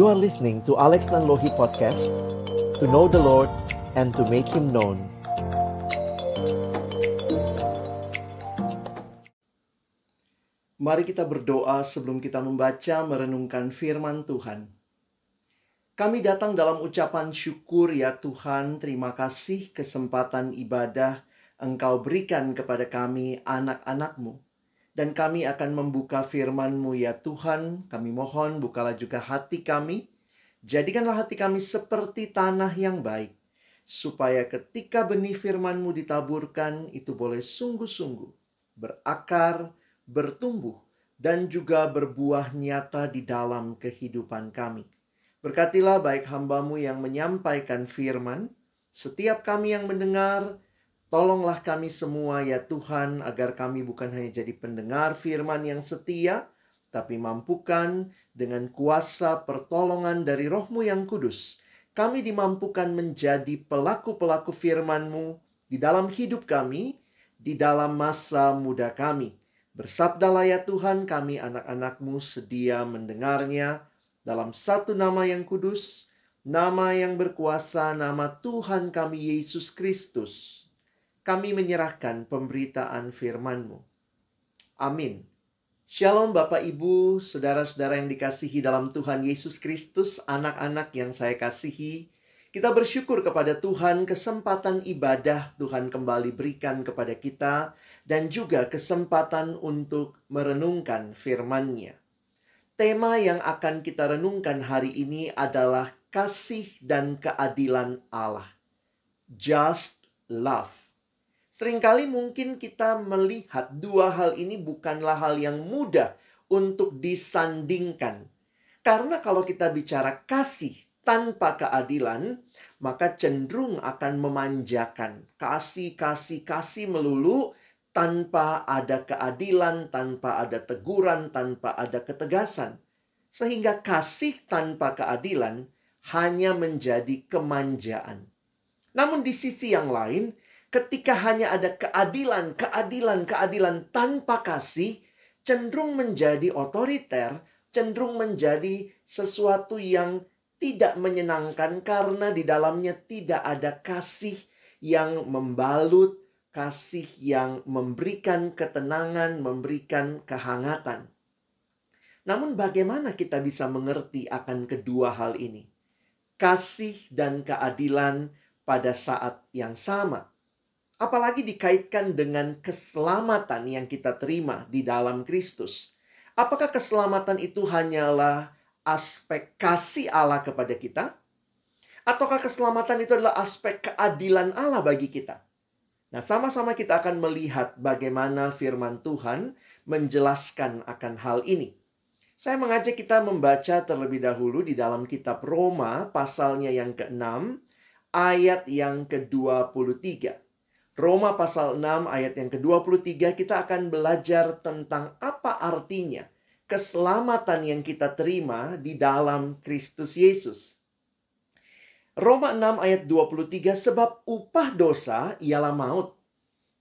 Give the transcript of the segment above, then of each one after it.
You are listening to Alex Nanlohi Podcast To know the Lord and to make Him known Mari kita berdoa sebelum kita membaca merenungkan firman Tuhan. Kami datang dalam ucapan syukur ya Tuhan, terima kasih kesempatan ibadah Engkau berikan kepada kami anak-anakmu. Dan kami akan membuka firman-Mu ya Tuhan, kami mohon bukalah juga hati kami. Jadikanlah hati kami seperti tanah yang baik, supaya ketika benih firman-Mu ditaburkan, itu boleh sungguh-sungguh berakar, bertumbuh, dan juga berbuah nyata di dalam kehidupan kami. Berkatilah baik hambamu yang menyampaikan firman, setiap kami yang mendengar, tolonglah kami semua ya Tuhan, agar kami bukan hanya jadi pendengar firman yang setia, tapi mampukan dengan kuasa pertolongan dari rohmu yang kudus, kami dimampukan menjadi pelaku-pelaku firman-Mu di dalam hidup kami, di dalam masa muda kami. Bersabdalah ya Tuhan kami anak-anakmu sedia mendengarnya dalam satu nama yang kudus, nama yang berkuasa, nama Tuhan kami Yesus Kristus. Kami menyerahkan pemberitaan firman-Mu. Amin. Shalom Bapak Ibu, saudara-saudara yang dikasihi dalam Tuhan Yesus Kristus, anak-anak yang saya kasihi. Kita bersyukur kepada Tuhan kesempatan ibadah Tuhan kembali berikan kepada kita dan juga kesempatan untuk merenungkan firman-Nya. Tema yang akan kita renungkan hari ini adalah kasih dan keadilan Allah. Just love. Seringkali mungkin kita melihat dua hal ini bukanlah hal yang mudah untuk disandingkan. Karena kalau kita bicara kasih tanpa keadilan, maka cenderung akan memanjakan. Kasih, kasih, kasih melulu tanpa ada keadilan, tanpa ada teguran, tanpa ada ketegasan. Sehingga kasih tanpa keadilan hanya menjadi kemanjaan. Namun di sisi yang lain, ketika hanya ada keadilan, keadilan, keadilan tanpa kasih, cenderung menjadi otoriter, cenderung menjadi sesuatu yang tidak menyenangkan karena di dalamnya tidak ada kasih yang membalut, kasih yang memberikan ketenangan, memberikan kehangatan. Namun, bagaimana kita bisa mengerti akan kedua hal ini? Kasih dan keadilan pada saat yang sama, apalagi dikaitkan dengan keselamatan yang kita terima di dalam Kristus. Apakah keselamatan itu hanyalah aspek kasih Allah kepada kita, ataukah keselamatan itu adalah aspek keadilan Allah bagi kita? Nah, sama-sama kita akan melihat bagaimana firman Tuhan menjelaskan akan hal ini. Saya mengajak kita membaca terlebih dahulu di dalam kitab Roma pasalnya yang ke-6 ayat yang ke-23. Roma pasal 6 ayat yang ke-23 kita akan belajar tentang apa artinya keselamatan yang kita terima di dalam Kristus Yesus. Roma 6 ayat 23 sebab upah dosa ialah maut.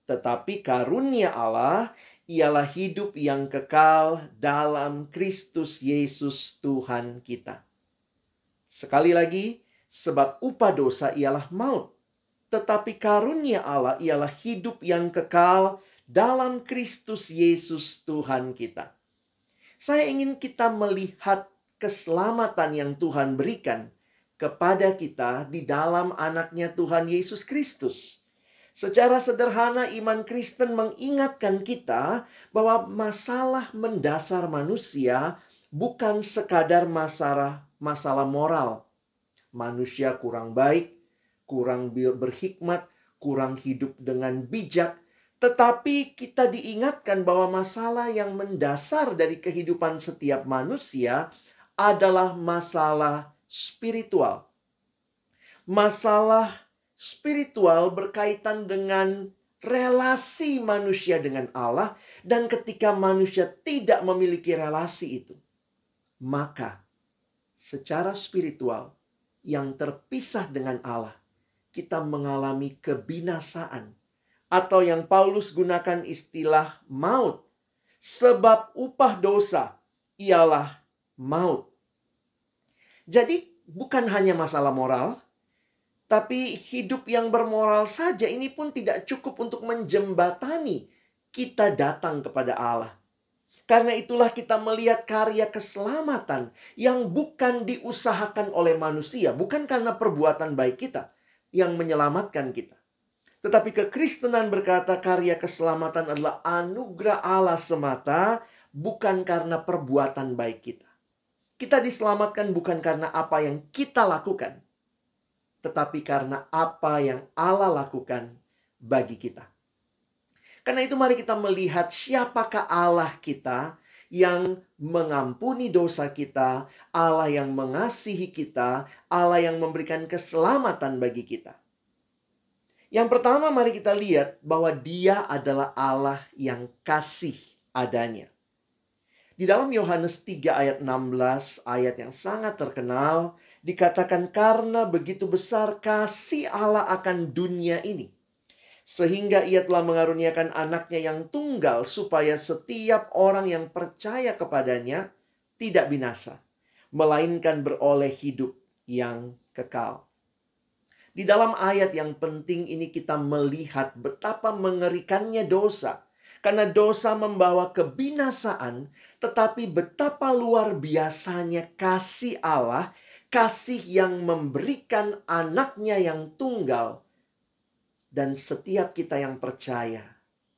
Tetapi karunia Allah ialah hidup yang kekal dalam Kristus Yesus Tuhan kita. Sekali lagi, sebab upah dosa ialah maut. Tetapi karunia Allah ialah hidup yang kekal dalam Kristus Yesus Tuhan kita. Saya ingin kita melihat keselamatan yang Tuhan berikan kepada kita di dalam anaknya Tuhan Yesus Kristus. Secara sederhana iman Kristen mengingatkan kita bahwa masalah mendasar manusia bukan sekadar masalah masalah moral. Manusia kurang baik, kurang berhikmat, kurang hidup dengan bijak, tetapi kita diingatkan bahwa masalah yang mendasar dari kehidupan setiap manusia adalah masalah spiritual. Masalah spiritual berkaitan dengan relasi manusia dengan Allah, dan ketika manusia tidak memiliki relasi itu, maka secara spiritual yang terpisah dengan Allah, kita mengalami kebinasaan, atau yang Paulus gunakan istilah maut, sebab upah dosa ialah maut. Jadi, bukan hanya masalah moral, tapi hidup yang bermoral saja ini pun tidak cukup untuk menjembatani kita datang kepada Allah. Karena itulah kita melihat karya keselamatan yang bukan diusahakan oleh manusia, bukan karena perbuatan baik kita yang menyelamatkan kita. Tetapi kekristenan berkata karya keselamatan adalah anugerah Allah semata, bukan karena perbuatan baik kita. Kita diselamatkan bukan karena apa yang kita lakukan, tetapi karena apa yang Allah lakukan bagi kita. Karena itu mari kita melihat siapakah Allah kita yang mengampuni dosa kita, Allah yang mengasihi kita, Allah yang memberikan keselamatan bagi kita. Yang pertama mari kita lihat bahwa dia adalah Allah yang kasih adanya. Di dalam Yohanes 3 ayat 16, ayat yang sangat terkenal, dikatakan karena begitu besar kasih Allah akan dunia ini sehingga ia telah mengaruniakan anaknya yang tunggal supaya setiap orang yang percaya kepadanya tidak binasa, melainkan beroleh hidup yang kekal. Di dalam ayat yang penting ini kita melihat betapa mengerikannya dosa. Karena dosa membawa kebinasaan, tetapi betapa luar biasanya kasih Allah, kasih yang memberikan anaknya yang tunggal dan setiap kita yang percaya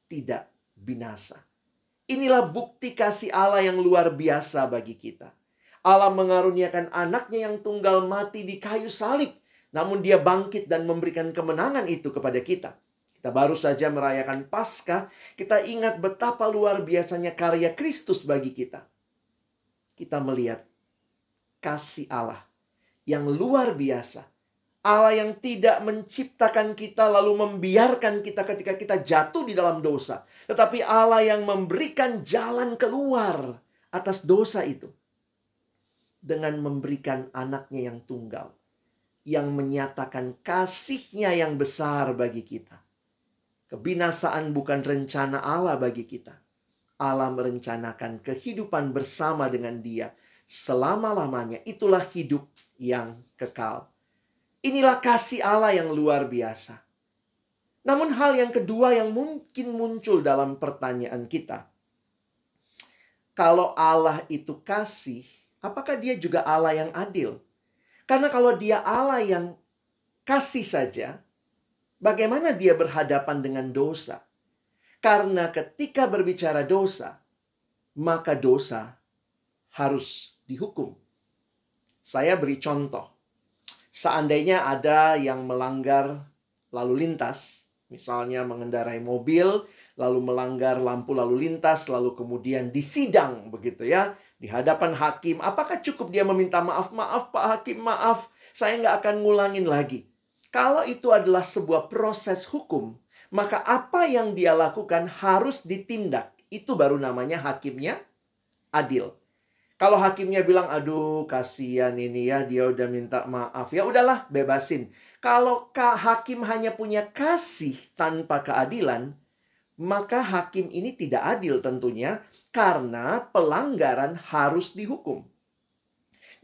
tidak binasa. Inilah bukti kasih Allah yang luar biasa bagi kita. Allah mengaruniakan anaknya yang tunggal mati di kayu salib. Namun dia bangkit dan memberikan kemenangan itu kepada kita. Kita baru saja merayakan Paskah, kita ingat betapa luar biasanya karya Kristus bagi kita. Kita melihat kasih Allah yang luar biasa Allah yang tidak menciptakan kita lalu membiarkan kita ketika kita jatuh di dalam dosa. Tetapi Allah yang memberikan jalan keluar atas dosa itu. Dengan memberikan anaknya yang tunggal. Yang menyatakan kasihnya yang besar bagi kita. Kebinasaan bukan rencana Allah bagi kita. Allah merencanakan kehidupan bersama dengan dia selama-lamanya. Itulah hidup yang kekal. Inilah kasih Allah yang luar biasa. Namun hal yang kedua yang mungkin muncul dalam pertanyaan kita. Kalau Allah itu kasih, apakah dia juga Allah yang adil? Karena kalau dia Allah yang kasih saja, bagaimana dia berhadapan dengan dosa? Karena ketika berbicara dosa, maka dosa harus dihukum. Saya beri contoh seandainya ada yang melanggar lalu lintas, misalnya mengendarai mobil, lalu melanggar lampu lalu lintas, lalu kemudian disidang begitu ya, di hadapan hakim, apakah cukup dia meminta maaf? Maaf Pak Hakim, maaf, saya nggak akan ngulangin lagi. Kalau itu adalah sebuah proses hukum, maka apa yang dia lakukan harus ditindak. Itu baru namanya hakimnya adil. Kalau hakimnya bilang, aduh kasihan ini ya, dia udah minta maaf. Ya udahlah, bebasin. Kalau hakim hanya punya kasih tanpa keadilan, maka hakim ini tidak adil tentunya karena pelanggaran harus dihukum.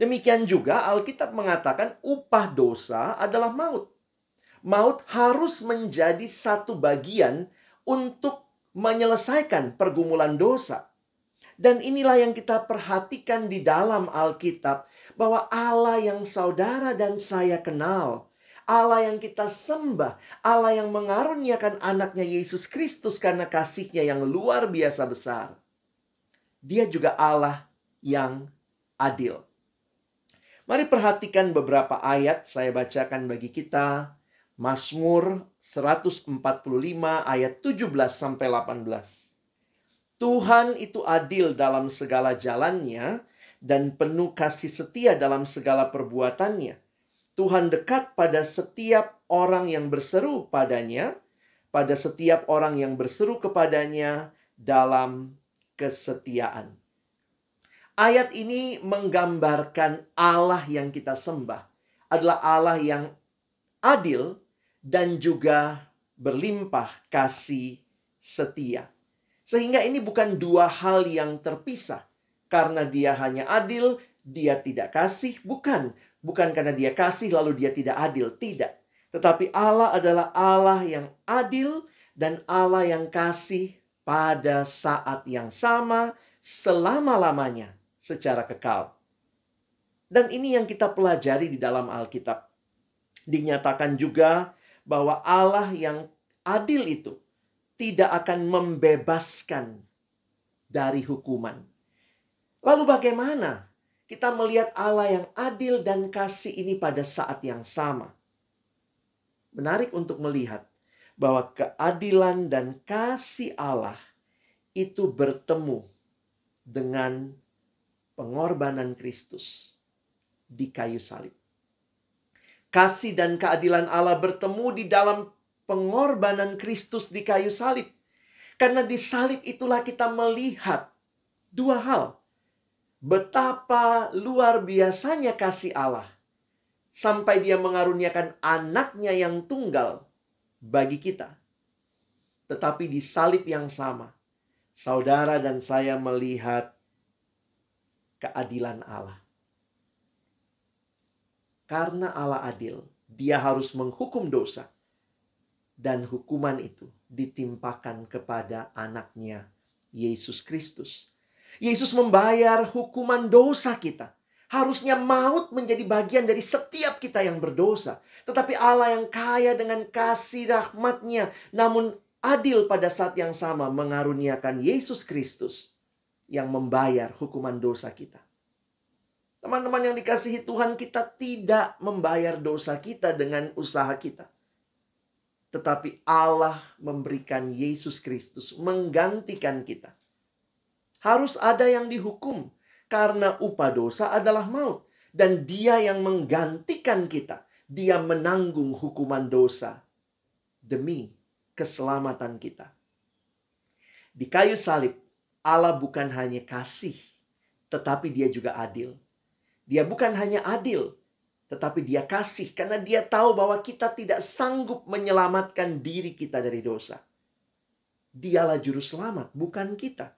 Demikian juga Alkitab mengatakan upah dosa adalah maut. Maut harus menjadi satu bagian untuk menyelesaikan pergumulan dosa. Dan inilah yang kita perhatikan di dalam Alkitab. Bahwa Allah yang saudara dan saya kenal. Allah yang kita sembah. Allah yang mengaruniakan anaknya Yesus Kristus karena kasihnya yang luar biasa besar. Dia juga Allah yang adil. Mari perhatikan beberapa ayat saya bacakan bagi kita. Mazmur 145 ayat 17 sampai 18. Tuhan itu adil dalam segala jalannya dan penuh kasih setia dalam segala perbuatannya. Tuhan dekat pada setiap orang yang berseru padanya, pada setiap orang yang berseru kepadanya dalam kesetiaan. Ayat ini menggambarkan Allah yang kita sembah adalah Allah yang adil dan juga berlimpah kasih setia. Sehingga ini bukan dua hal yang terpisah. Karena dia hanya adil dia tidak kasih, bukan. Bukan karena dia kasih lalu dia tidak adil, tidak. Tetapi Allah adalah Allah yang adil dan Allah yang kasih pada saat yang sama selama-lamanya secara kekal. Dan ini yang kita pelajari di dalam Alkitab. Dinyatakan juga bahwa Allah yang adil itu tidak akan membebaskan dari hukuman. Lalu bagaimana kita melihat Allah yang adil dan kasih ini pada saat yang sama? Menarik untuk melihat bahwa keadilan dan kasih Allah itu bertemu dengan pengorbanan Kristus di kayu salib. Kasih dan keadilan Allah bertemu di dalam pengorbanan Kristus di kayu salib. Karena di salib itulah kita melihat dua hal betapa luar biasanya kasih Allah sampai dia mengaruniakan anaknya yang tunggal bagi kita. Tetapi di salib yang sama, saudara dan saya melihat keadilan Allah. Karena Allah adil, dia harus menghukum dosa. Dan hukuman itu ditimpakan kepada anaknya, Yesus Kristus Yesus membayar hukuman dosa kita. Harusnya maut menjadi bagian dari setiap kita yang berdosa. Tetapi Allah yang kaya dengan kasih rahmatnya, namun adil pada saat yang sama mengaruniakan Yesus Kristus yang membayar hukuman dosa kita. Teman-teman yang dikasihi Tuhan, kita tidak membayar dosa kita dengan usaha kita. Tetapi Allah memberikan Yesus Kristus menggantikan kita. Harus ada yang dihukum karena upah dosa adalah maut dan dia yang menggantikan kita. Dia menanggung hukuman dosa demi keselamatan kita. Di kayu salib Allah bukan hanya kasih tetapi dia juga adil. Dia bukan hanya adil tetapi dia kasih karena dia tahu bahwa kita tidak sanggup menyelamatkan diri kita dari dosa. Dialah juru selamat, bukan kita.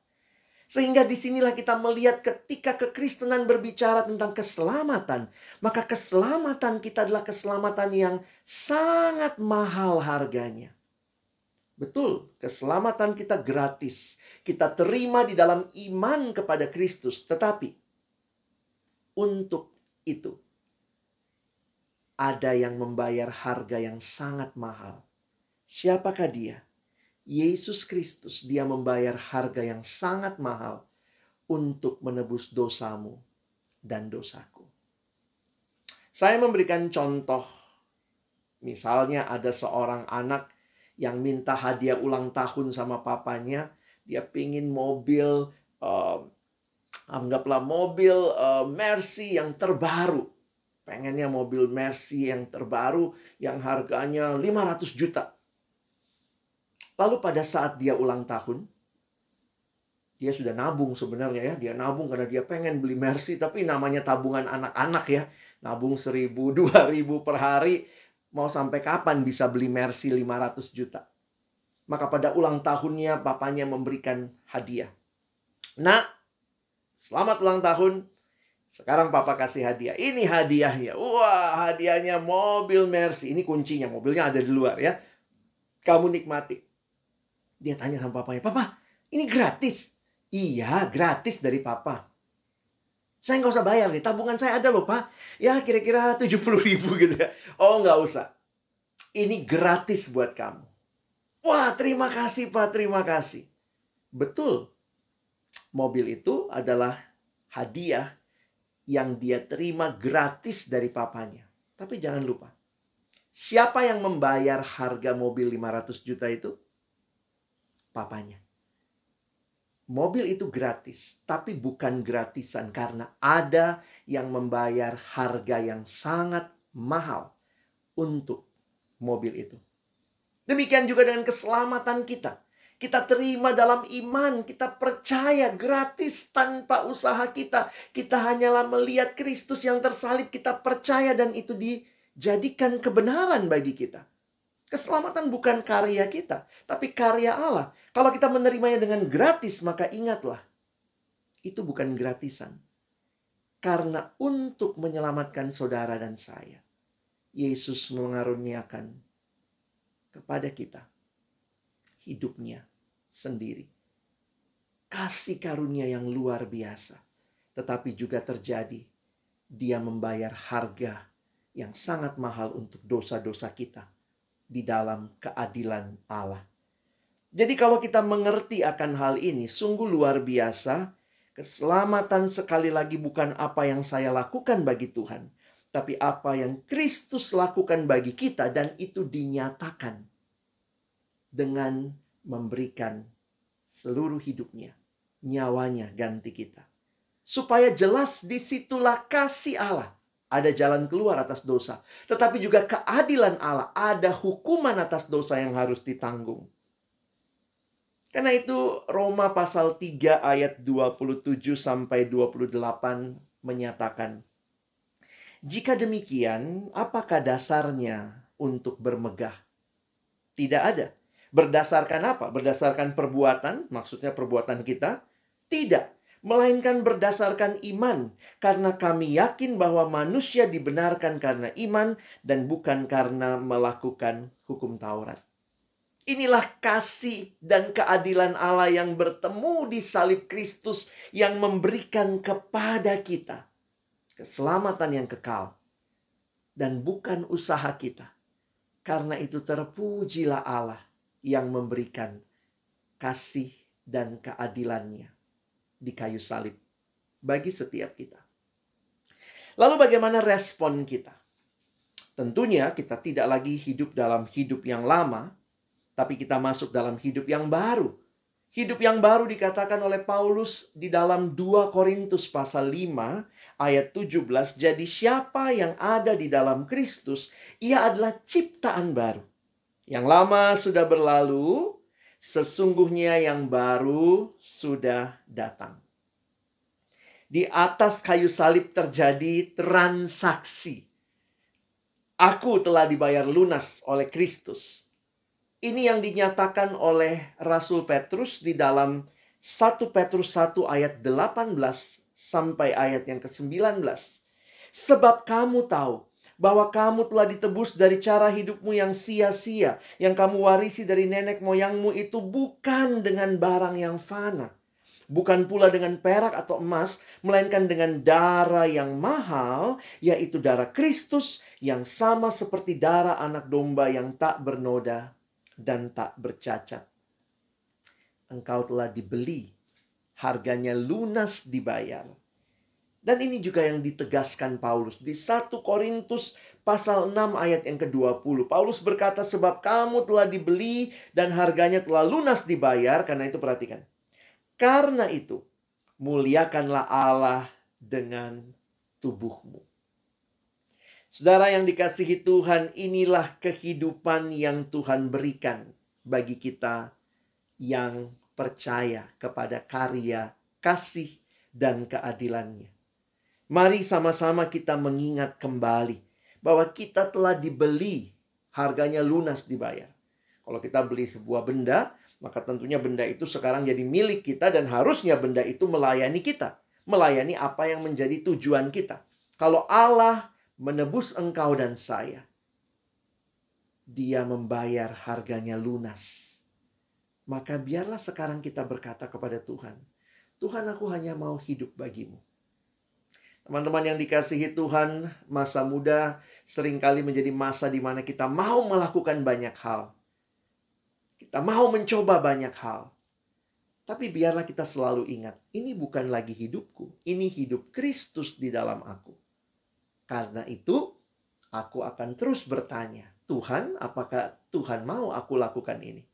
Sehingga di sinilah kita melihat ketika kekristenan berbicara tentang keselamatan. Maka keselamatan kita adalah keselamatan yang sangat mahal harganya. Betul, keselamatan kita gratis. Kita terima di dalam iman kepada Kristus. Tetapi untuk itu ada yang membayar harga yang sangat mahal. Siapakah dia? Yesus Kristus, dia membayar harga yang sangat mahal untuk menebus dosamu dan dosaku. Saya memberikan contoh, misalnya ada seorang anak yang minta hadiah ulang tahun sama papanya, dia pingin mobil, uh, anggaplah mobil uh, Mercy yang terbaru. Pengennya mobil Mercy yang terbaru yang harganya 500 juta. Lalu pada saat dia ulang tahun, dia sudah nabung sebenarnya ya. Dia nabung karena dia pengen beli Mercy. Tapi namanya tabungan anak-anak ya. Nabung seribu, dua ribu per hari. Mau sampai kapan bisa beli Mercy 500 juta? Maka pada ulang tahunnya papanya memberikan hadiah. Nah, selamat ulang tahun. Sekarang papa kasih hadiah. Ini hadiahnya. Wah, hadiahnya mobil Mercy. Ini kuncinya. Mobilnya ada di luar ya. Kamu nikmati. Dia tanya sama papanya, Papa, ini gratis? Iya, gratis dari papa. Saya nggak usah bayar nih, tabungan saya ada loh pak. Ya kira-kira 70 ribu gitu ya. Oh nggak usah. Ini gratis buat kamu. Wah terima kasih pak, terima kasih. Betul. Mobil itu adalah hadiah yang dia terima gratis dari papanya. Tapi jangan lupa. Siapa yang membayar harga mobil 500 juta itu? papanya. Mobil itu gratis, tapi bukan gratisan karena ada yang membayar harga yang sangat mahal untuk mobil itu. Demikian juga dengan keselamatan kita. Kita terima dalam iman, kita percaya gratis tanpa usaha kita. Kita hanyalah melihat Kristus yang tersalib, kita percaya dan itu dijadikan kebenaran bagi kita. Keselamatan bukan karya kita, tapi karya Allah. Kalau kita menerimanya dengan gratis, maka ingatlah, itu bukan gratisan. karena untuk menyelamatkan saudara dan saya, Yesus mengaruniakan kepada kita hidupnya sendiri. Kasih karunia yang luar biasa, tetapi juga terjadi dia membayar harga yang sangat mahal untuk dosa-dosa kita di dalam keadilan Allah. Jadi kalau kita mengerti akan hal ini sungguh luar biasa. Keselamatan sekali lagi bukan apa yang saya lakukan bagi Tuhan, tapi apa yang Kristus lakukan bagi kita dan itu dinyatakan dengan memberikan seluruh hidupnya, nyawanya ganti kita. Supaya jelas di situlah kasih Allah. Ada jalan keluar atas dosa. Tetapi juga keadilan Allah. Ada hukuman atas dosa yang harus ditanggung. Karena itu Roma pasal 3 ayat 27 sampai 28 menyatakan Jika demikian, apakah dasarnya untuk bermegah? Tidak ada. Berdasarkan apa? Berdasarkan perbuatan, maksudnya perbuatan kita? Tidak, melainkan berdasarkan iman, karena kami yakin bahwa manusia dibenarkan karena iman dan bukan karena melakukan hukum Taurat. Inilah kasih dan keadilan Allah yang bertemu di salib Kristus yang memberikan kepada kita keselamatan yang kekal dan bukan usaha kita. Karena itu terpujilah Allah yang memberikan kasih dan keadilannya di kayu salib bagi setiap kita. Lalu bagaimana respon kita? Tentunya kita tidak lagi hidup dalam hidup yang lama, tapi kita masuk dalam hidup yang baru. Hidup yang baru dikatakan oleh Paulus di dalam 2 Korintus pasal 5 ayat 17. Jadi siapa yang ada di dalam Kristus, ia adalah ciptaan baru. Yang lama sudah berlalu, sesungguhnya yang baru sudah datang. Di atas kayu salib terjadi transaksi. Aku telah dibayar lunas oleh Kristus ini yang dinyatakan oleh Rasul Petrus di dalam 1 Petrus 1 ayat 18 sampai ayat yang ke-19. Sebab kamu tahu bahwa kamu telah ditebus dari cara hidupmu yang sia-sia, yang kamu warisi dari nenek moyangmu itu bukan dengan barang yang fana, bukan pula dengan perak atau emas, melainkan dengan darah yang mahal, yaitu darah Kristus yang sama seperti darah anak domba yang tak bernoda dan tak bercacat. Engkau telah dibeli, harganya lunas dibayar. Dan ini juga yang ditegaskan Paulus di 1 Korintus pasal 6 ayat yang ke-20. Paulus berkata sebab kamu telah dibeli dan harganya telah lunas dibayar. Karena itu perhatikan. Karena itu muliakanlah Allah dengan tubuhmu. Saudara yang dikasihi Tuhan, inilah kehidupan yang Tuhan berikan bagi kita yang percaya kepada karya, kasih, dan keadilannya. Mari sama-sama kita mengingat kembali bahwa kita telah dibeli, harganya lunas dibayar. Kalau kita beli sebuah benda, maka tentunya benda itu sekarang jadi milik kita dan harusnya benda itu melayani kita, melayani apa yang menjadi tujuan kita. Kalau Allah menebus engkau dan saya. Dia membayar harganya lunas. Maka biarlah sekarang kita berkata kepada Tuhan, Tuhan aku hanya mau hidup bagimu. Teman-teman yang dikasihi Tuhan, masa muda sering kali menjadi masa di mana kita mau melakukan banyak hal. Kita mau mencoba banyak hal. Tapi biarlah kita selalu ingat, ini bukan lagi hidupku, ini hidup Kristus di dalam aku. Karena itu, aku akan terus bertanya, Tuhan, apakah Tuhan mau aku lakukan ini?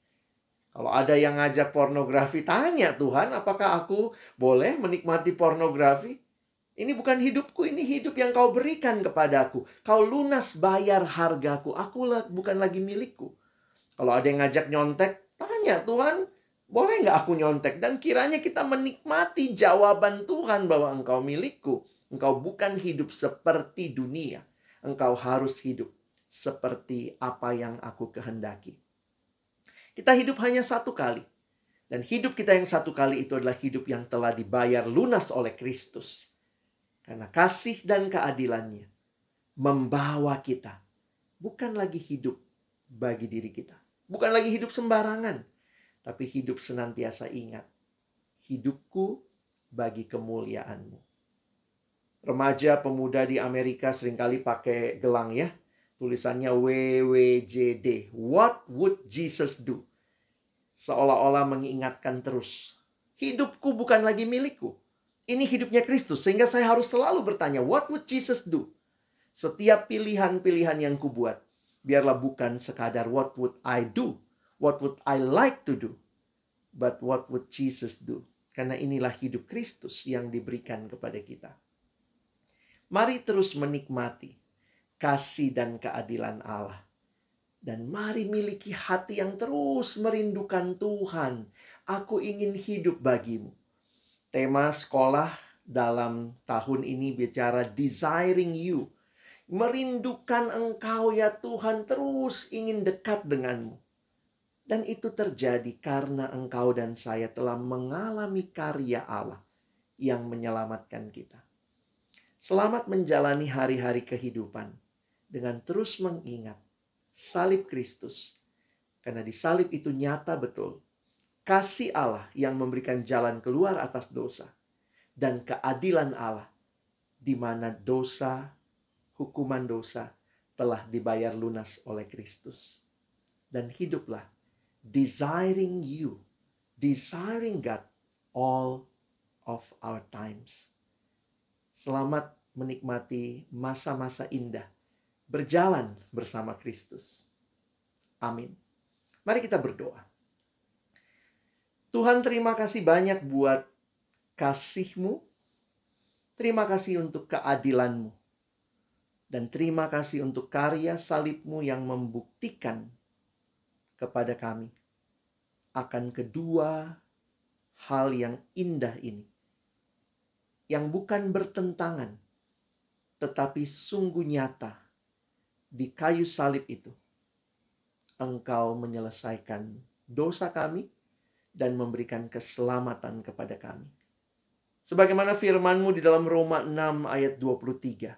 Kalau ada yang ngajak pornografi, tanya Tuhan, apakah aku boleh menikmati pornografi? Ini bukan hidupku, ini hidup yang kau berikan kepadaku. Kau lunas bayar hargaku, aku bukan lagi milikku. Kalau ada yang ngajak nyontek, tanya Tuhan, boleh nggak aku nyontek? Dan kiranya kita menikmati jawaban Tuhan bahwa engkau milikku. Engkau bukan hidup seperti dunia. Engkau harus hidup seperti apa yang aku kehendaki. Kita hidup hanya satu kali. Dan hidup kita yang satu kali itu adalah hidup yang telah dibayar lunas oleh Kristus. Karena kasih dan keadilannya membawa kita bukan lagi hidup bagi diri kita. Bukan lagi hidup sembarangan, tapi hidup senantiasa ingat. Hidupku bagi kemuliaanmu. Remaja pemuda di Amerika sering kali pakai gelang ya. Tulisannya WWJD. What would Jesus do? Seolah-olah mengingatkan terus. Hidupku bukan lagi milikku. Ini hidupnya Kristus. Sehingga saya harus selalu bertanya, what would Jesus do? Setiap pilihan-pilihan yang kubuat, biarlah bukan sekadar what would I do, what would I like to do, but what would Jesus do. Karena inilah hidup Kristus yang diberikan kepada kita. Mari terus menikmati kasih dan keadilan Allah. Dan mari miliki hati yang terus merindukan Tuhan. Aku ingin hidup bagimu. Tema sekolah dalam tahun ini bicara desiring you merindukan Engkau ya Tuhan, terus ingin dekat denganmu. Dan itu terjadi karena Engkau dan saya telah mengalami karya Allah yang menyelamatkan kita. Selamat menjalani hari-hari kehidupan dengan terus mengingat salib Kristus. Karena di salib itu nyata betul kasih Allah yang memberikan jalan keluar atas dosa dan keadilan Allah di mana dosa hukuman dosa telah dibayar lunas oleh Kristus. Dan hiduplah desiring you, desiring God all of our times. Selamat menikmati masa-masa indah berjalan bersama Kristus. Amin. Mari kita berdoa. Tuhan terima kasih banyak buat kasih-Mu. Terima kasih untuk keadilan-Mu dan terima kasih untuk karya salibmu yang membuktikan kepada kami akan kedua hal yang indah ini. Yang bukan bertentangan, tetapi sungguh nyata di kayu salib itu. Engkau menyelesaikan dosa kami dan memberikan keselamatan kepada kami. Sebagaimana firmanmu di dalam Roma 6 ayat 23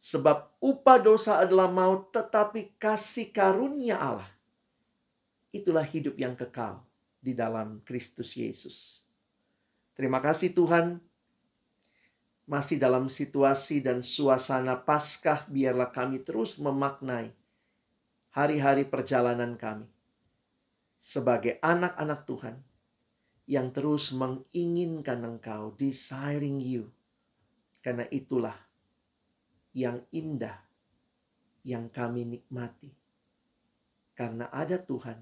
Sebab upah dosa adalah maut, tetapi kasih karunia Allah. Itulah hidup yang kekal di dalam Kristus Yesus. Terima kasih Tuhan. Masih dalam situasi dan suasana Paskah, biarlah kami terus memaknai hari-hari perjalanan kami sebagai anak-anak Tuhan yang terus menginginkan Engkau, desiring you. Karena itulah yang indah yang kami nikmati. Karena ada Tuhan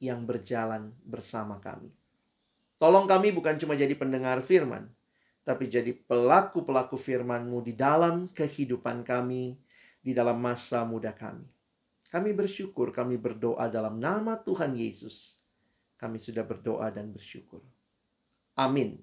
yang berjalan bersama kami. Tolong kami bukan cuma jadi pendengar firman, tapi jadi pelaku-pelaku firman-Mu di dalam kehidupan kami, di dalam masa muda kami. Kami bersyukur, kami berdoa dalam nama Tuhan Yesus. Kami sudah berdoa dan bersyukur. Amin.